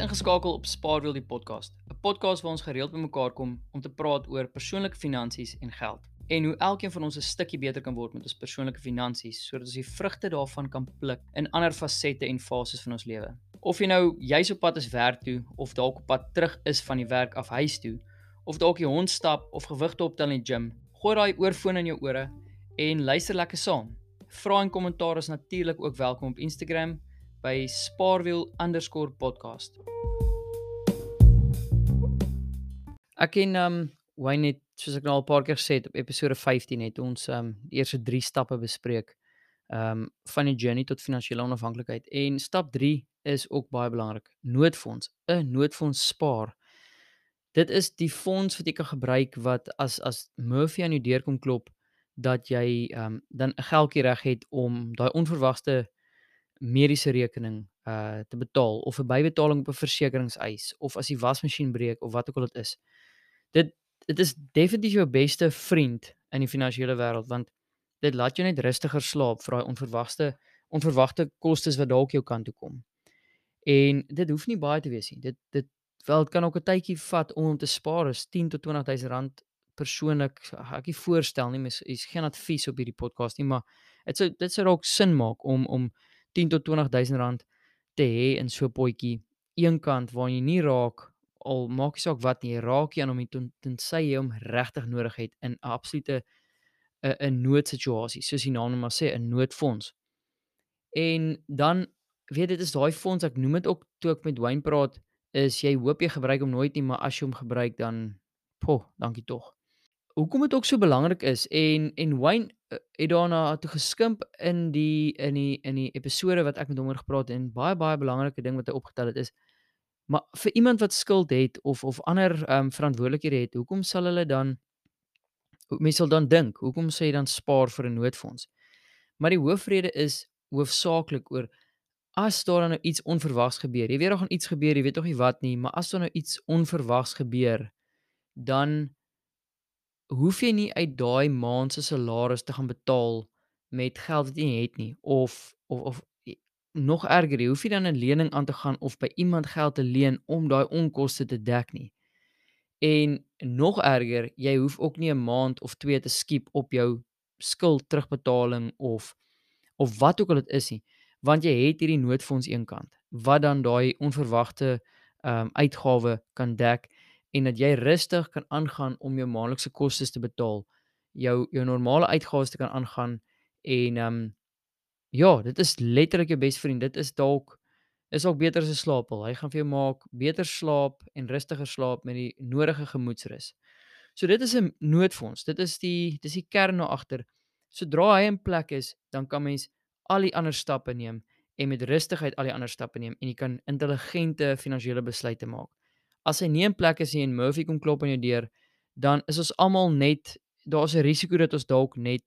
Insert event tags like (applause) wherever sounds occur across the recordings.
ingeskakel op Spaarwiel die podcast, 'n podcast waar ons gereeld bymekaar kom om te praat oor persoonlike finansies en geld en hoe elkeen van ons 'n stukkie beter kan word met ons persoonlike finansies sodat ons die vrugte daarvan kan pluk in ander fasette en fases van ons lewe. Of jy nou jy's op pad is werk toe of dalk op pad terug is van die werk af huis toe of dalk jy hond stap of gewigte optel in die gym, gooi daai oorfoon in jou ore en luister lekker saam. Vra en kommentaar is natuurlik ook welkom op Instagram by spaarwiel_podcast. Ek ken um Wayne het soos ek nou al 'n paar keer gesê het op episode 15 het ons um die eerste 3 stappe bespreek um van die journey tot finansiële onafhanklikheid en stap 3 is ook baie belangrik. Noodfonds, 'n noodfonds spaar. Dit is die fonds wat jy kan gebruik wat as as Murphy aan jou deur kom klop dat jy um dan 'n geldjie reg het om daai onverwagte mediese rekening uh te betaal of 'n bybetaling op 'n versekeringseis of as die wasmasjien breek of wat ook al dit is. Dit dit is definitief jou beste vriend in die finansiële wêreld want dit laat jou net rustiger slaap vir daai onverwagte onverwagte kostes wat dalk jou kant toe kom. En dit hoef nie baie te wees nie. Dit dit wel dit kan ook 'n tydjie vat om om te spaar is 10 tot 20000 rand persoonlik ek nie voorstel nie mens is geen advies op hierdie podcast nie maar dit sou dit sou dalk sin maak om om 10 tot 20000 rand te hê in so 'n potjie. Eenkant waar jy nie raak al maak nie saak wat nie raak jy aan hom tensy jy hom regtig nodig het in 'n absolute 'n 'n noodsituasie soos die naam net maar sê 'n noodfonds. En dan weet dit is daai fonds ek noem dit ook toe ek met Wayne praat is jy hoop jy gebruik hom nooit nie maar as jy hom gebruik dan poh dankie tog hoekom dit ook so belangrik is en en Wayne uh, het daarna toe geskimp in die in die in die episode wat ek met hom oor gepraat het en baie baie belangrike ding wat hy opgetel het is maar vir iemand wat skuld het of of ander ehm um, verantwoordelikhede het, hoekom sal hulle dan mense sal dan dink, hoekom sê jy dan spaar vir 'n noodfonds? Maar die hoofrede is hoofsaaklik oor as daar nou iets onverwags gebeur. Jy weet daar gaan iets gebeur, jy weet nog nie wat nie, maar as daar nou iets onverwags gebeur, dan hoef jy nie uit daai maand se salaris te gaan betaal met geld wat jy nie het nie of of of nog erger, jy hoef nie dan 'n lening aan te gaan of by iemand geld te leen om daai onkoste te dek nie. En nog erger, jy hoef ook nie 'n maand of 2 te skiep op jou skuld terugbetaling of of wat ook al dit is nie, want jy het hierdie noodfonds eenkant wat dan daai onverwagte ehm um, uitgawe kan dek en dat jy rustig kan aangaan om jou maandelikse kostes te betaal, jou jou normale uitgawes te kan aangaan en ehm um, ja, dit is letterlik jou beste vriend. Dit is dalk is ook beter as 'n slaappil. Hy gaan vir jou maak beter slaap en rustiger slaap met die nodige gemoedsrus. So dit is 'n noodfonds. Dit is die dis die kern daar agter. Sodra hy in plek is, dan kan mens al die ander stappe neem en met rustigheid al die ander stappe neem en jy kan intelligente finansiële besluite maak as hy nie in plek is nie en Murphy kom klop aan jou deur, dan is ons almal net daar's 'n risiko dat ons dalk net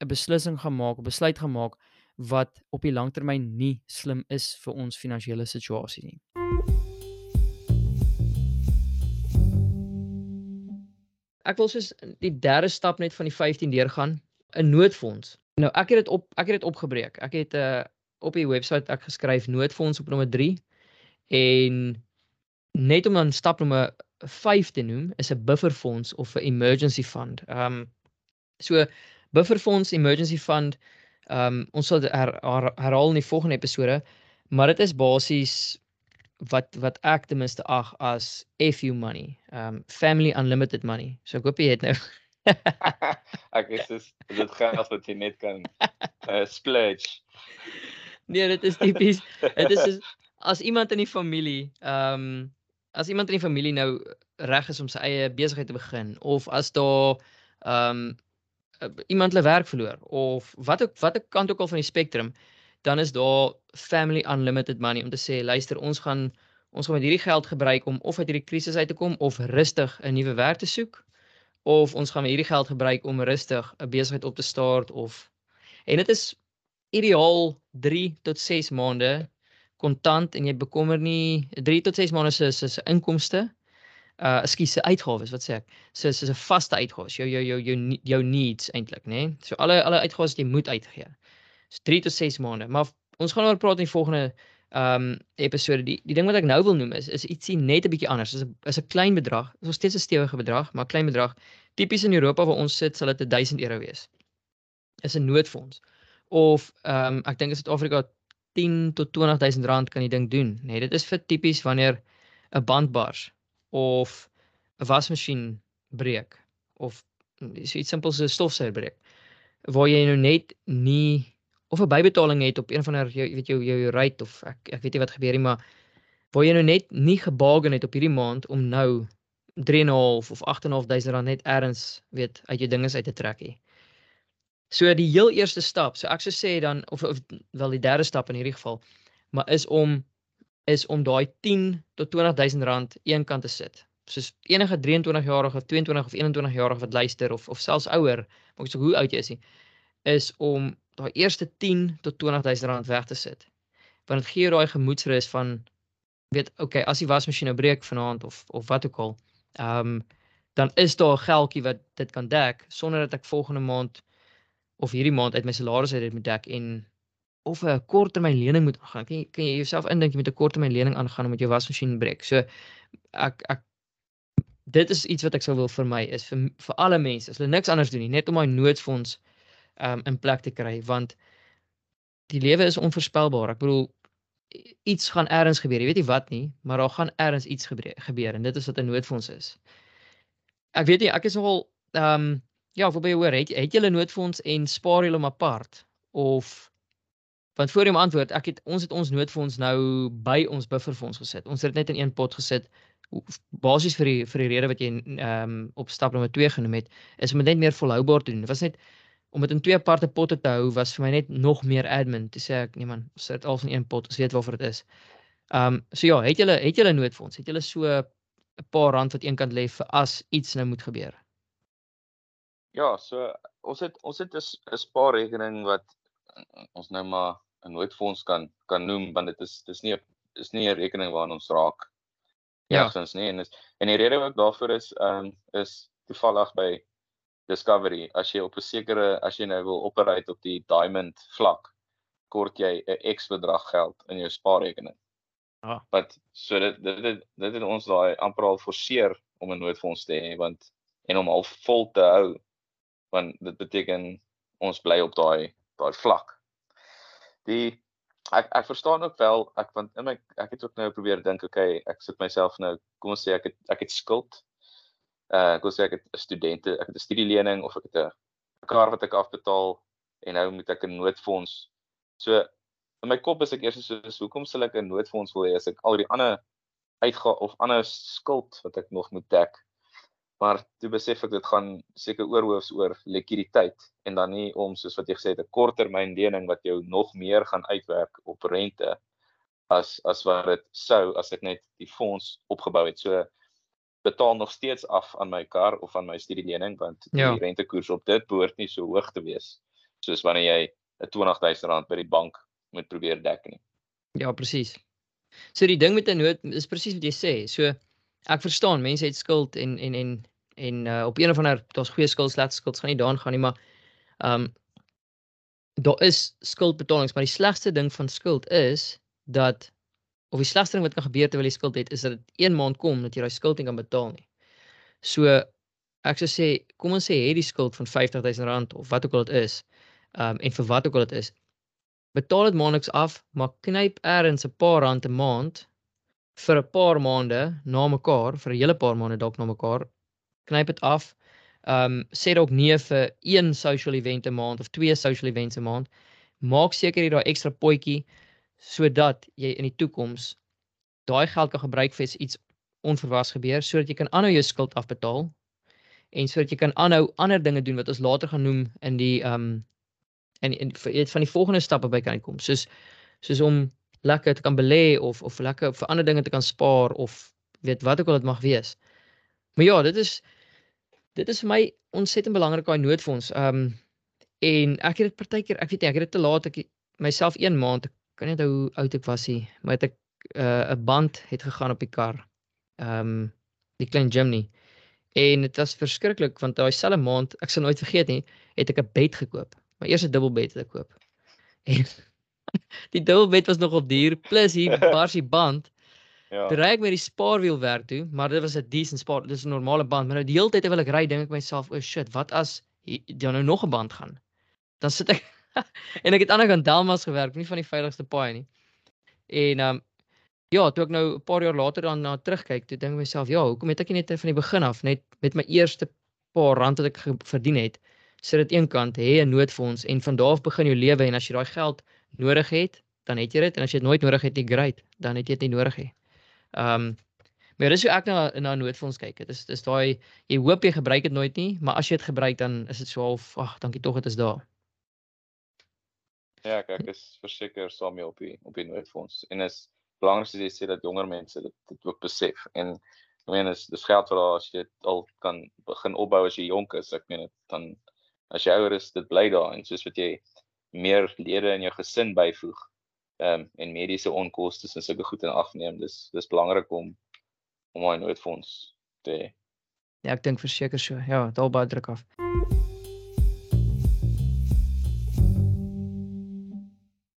'n beslissing gaan maak, 'n besluit gaan maak wat op die langtermyn nie slim is vir ons finansiële situasie nie. Ek wil soos die derde stap net van die 15 deurgaan, 'n noodfonds. Nou ek het dit op ek het dit opgebreek. Ek het 'n uh, eh, op die webwerf ek geskryf noodfonds op nommer 3 en net om dan stap nommer 5 te noem is 'n bufferfonds of 'n emergency fund. Ehm um, so bufferfonds emergency fund ehm um, ons sal her, her, herhaal in die volgende episode, maar dit is basies wat wat ek ten minste ag as FU money. Ehm um, family unlimited money. So ek hoop jy het nou (laughs) ek is dis dit gaan as wat jy net kan uh, splurge. Nee, dit is tipies. Dit is as iemand in die familie ehm um, as iemand in die familie nou reg is om sy eie besigheid te begin of as daar ehm um, iemand hulle werk verloor of wat ook wat ek kant ook al van die spektrum dan is daar family unlimited money om te sê luister ons gaan ons gaan met hierdie geld gebruik om of uit hierdie krisis uit te kom of rustig 'n nuwe werk te soek of ons gaan hierdie geld gebruik om rustig 'n besigheid op te start of en dit is ideaal 3 tot 6 maande kontant en jy bekommer nie 3 tot 6 maande se se inkomste uh ekskuus se uitgawes wat sê ek so is 'n vaste uitgawes jou jou jou jou jou needs eintlik nê nee? so alle alle uitgawes wat jy moet uitgee so 3 tot 6 maande maar ons gaan oor praat in die volgende ehm um, episode die die ding wat ek nou wil noem is is ietsie net 'n bietjie anders. Is 'n is 'n klein bedrag. Is nog steeds 'n stewige bedrag, maar klein bedrag. Tipies in Europa waar ons sit, sal dit 1000 euro wees. Is 'n noodfonds. Of ehm um, ek dink in Suid-Afrika 10 tot 20000 rand kan die ding doen, nê. Nee, dit is vir tipies wanneer 'n band bars of 'n wasmasjien breek of so iets simpels so 'n stofsuier breek waar jy nou net nie of 'n bybetaling het op een van haar jy weet jou jou rate of ek ek weet nie wat gebeur nie maar waar jy nou net nie gebaken het op hierdie maand om nou 3.5 of 8.500 rand net ergens weet uit jou dinges uit te trek hê. So die heel eerste stap, so ek sou sê dan of of wel die derde stap in hierdie geval, maar is om is om daai 10 tot 20000 rand eenkant te sit. Soos enige 23 jarige, 22 of 21 jarige wat luister of of selfs ouer, maak so hoe oud jy is nie, is om daai eerste 10 tot 20000 rand weg te sit. Want dit gee jou daai gemoedsrus van weet okay, as die wasmasjien nou breek vanaand of of wat ook al, ehm um, dan is daar 'n geldjie wat dit kan dek sonder dat ek volgende maand of hierdie maand uit my salaris uit moet dek en of 'n korttermyn lening moet aangaan. Kan jy kan jy jouself indink jy moet 'n korttermyn lening aangaan omdat jou wasmasjien breek. So ek ek dit is iets wat ek sou wil vermy is vir vir alle mense as hulle niks anders doen nie net om daai noodfonds um, in plek te kry want die lewe is onvoorspelbaar. Ek bedoel iets gaan eers gebeur. Jy weet nie wat nie, maar daar gaan eers iets gebeur, en dit is wat 'n noodfonds is. Ek weet nie, ek is nogal um, ja, vir by hoor, het het 'n noodfonds en spaar jy hom apart of want voor jy my antwoord, ek het ons het ons noodfonds nou by ons bufferfonds gesit. Ons het dit net in een pot gesit basies vir die vir die rede wat jy ehm um, op stap nommer 2 genoem het, is om dit net meer volhoubaar te doen. Dit was net om dit in twee aparte potte te hou was vir my net nog meer admin. Toe sê ek nee man, sit dit al in een pot. Ons weet waarvoor dit is. Ehm um, so ja, het julle het julle noodfonds? Het julle so 'n paar rand wat eenkant lê vir as iets nou moet gebeur? Ja, so ons het ons het 'n spaarrekening wat ons nou maar 'n noodfonds kan kan noem want dit is dis nie is nie 'n rekening waarna ons raak. Ja, ons nie en is en die rede ook daarvoor is ehm um, is toevallig by Discovery as jy op 'n sekere as jy nou wil operate op die diamond vlak kort jy 'n X bedrag geld in jou spaarrekening. Ja. Wat so dit dit dit, dit het ons daai amper al forceer om 'n noodfonds te hê want en om al vol te hou want dit beteken ons bly op daai daai vlak. Die ek ek verstaan ook wel ek want in my ek het ook nou probeer dink okay ek sit myself nou kom ons sê ek het ek het skuld uh ek wil sê ek het 'n studente, ek het 'n studielening of ek het 'n kar wat ek afbetaal en nou moet ek 'n noodfonds. So in my kop is ek eers so hoekom sal ek 'n noodfonds wil hê as ek al die ander uitgawe of ander skuld wat ek nog moet dek. Maar toe besef ek dit gaan seker oorhoofs oor likwiditeit en dan nie om soos wat jy gesê het 'n korttermyn lening wat jou nog meer gaan uitwerk op rente as as wat dit sou as ek net die fonds opgebou het. So betaal nog steeds af aan my kar of aan my studielening want ja. die rentekoers op dit behoort nie so hoog te wees soos wanneer jy 'n 20000 rand by die bank moet probeer dek nie. Ja, presies. So die ding met 'n nood is presies wat jy sê. So ek verstaan mense het skuld en en en en uh, op een of ander daar's goeie skuld, slegte skuld, gaan nie daaraan gaan nie, maar ehm um, daar is skuldbetalings, maar die slegste ding van skuld is dat of die slegste ding wat kan gebeur terwyl jy skuld het is dat dit een maand kom dat jy daai skuld nie kan betaal nie. So ek sou sê kom ons sê jy het die skuld van R50000 of wat ook al dit is. Um en vir wat ook al dit is. Betaal dit maandeliks af, maar knyp eers 'n paar rand 'n maand vir 'n paar maande na mekaar, vir 'n hele paar maande dalk na mekaar. Knyp dit af. Um sê dalk nee vir een social event 'n maand of twee social events 'n maand. Maak seker jy daai ekstra potjie sodat jy in die toekoms daai geld kan gebruik vir iets onverwags gebeur sodat jy kan aanhou jou skuld afbetaal en sodat jy kan aanhou ander dinge doen wat ons later gaan noem in die ehm um, in in vir van die volgende stappe by kan kom soos soos om lekker te kan belê of of lekker vir ander dinge te kan spaar of weet wat ook al dit mag wees. Maar ja, dit is dit is vir my ontsettend belangrik daai noodfonds. Ehm um, en ek het dit partykeer, ek weet nie, ek het dit te laat ek myself 1 maand kan nie onthou hoe oud ek was nie, maar het ek uh, 'n band het gegaan op die kar. Ehm um, die klein Jimny. En dit was verskriklik want daai selfe maand, ek sal nooit vergeet nie, het ek 'n bed gekoop. My eerste dubbelbed het ek koop. (laughs) En (laughs) die dubbelbed was nogal duur plus hier (laughs) bars die band. Ja. Toe ry ek met die spaarwiel werk toe, maar dit was 'n decent spaar, dis 'n normale band, maar nou die hele tyd terwyl ek ry, dink ek myself, "O oh shit, wat as jy nou nog 'n band gaan?" Dan sit ek (laughs) en ek het aan die kant Delmas gewerk, nie van die veiligste paai nie. En ehm um, ja, toe ek nou 'n paar jaar later dan na terugkyk, toe dink ek myself, "Ja, hoekom het ek nie net van die begin af net met my eerste paar rand wat ek verdien het, sit dit een kant, hê 'n noodfonds en van daar af begin jou lewe en as jy daai geld nodig het, dan het jy dit en as jy dit nooit nodig het nie, great, dan het jy dit nie nodig nie." Ehm um, maar dis hoe ek na na noodfonds kyk. Dit is dis daai jy hoop jy gebruik dit nooit nie, maar as jy dit gebruik dan is dit so half, ag, dankie tog dit is daar. Ja, ek ek is verseker saam mee op die op die noodfonds en is belangrik as jy sê dat jonger mense dit dit ook besef en ek meen is dis geld wat daar as jy dit al kan begin opbou as jy jonk is. Ek meen dit dan as jy ouer is, dit bly daar en soos wat jy meer lede in jou gesin byvoeg ehm um, en mediese onkoste en sulke goed in ag neem. Dis dis belangrik om om 'n noodfonds te hê. Ja, ek dink verseker so. Ja, daar baie druk af.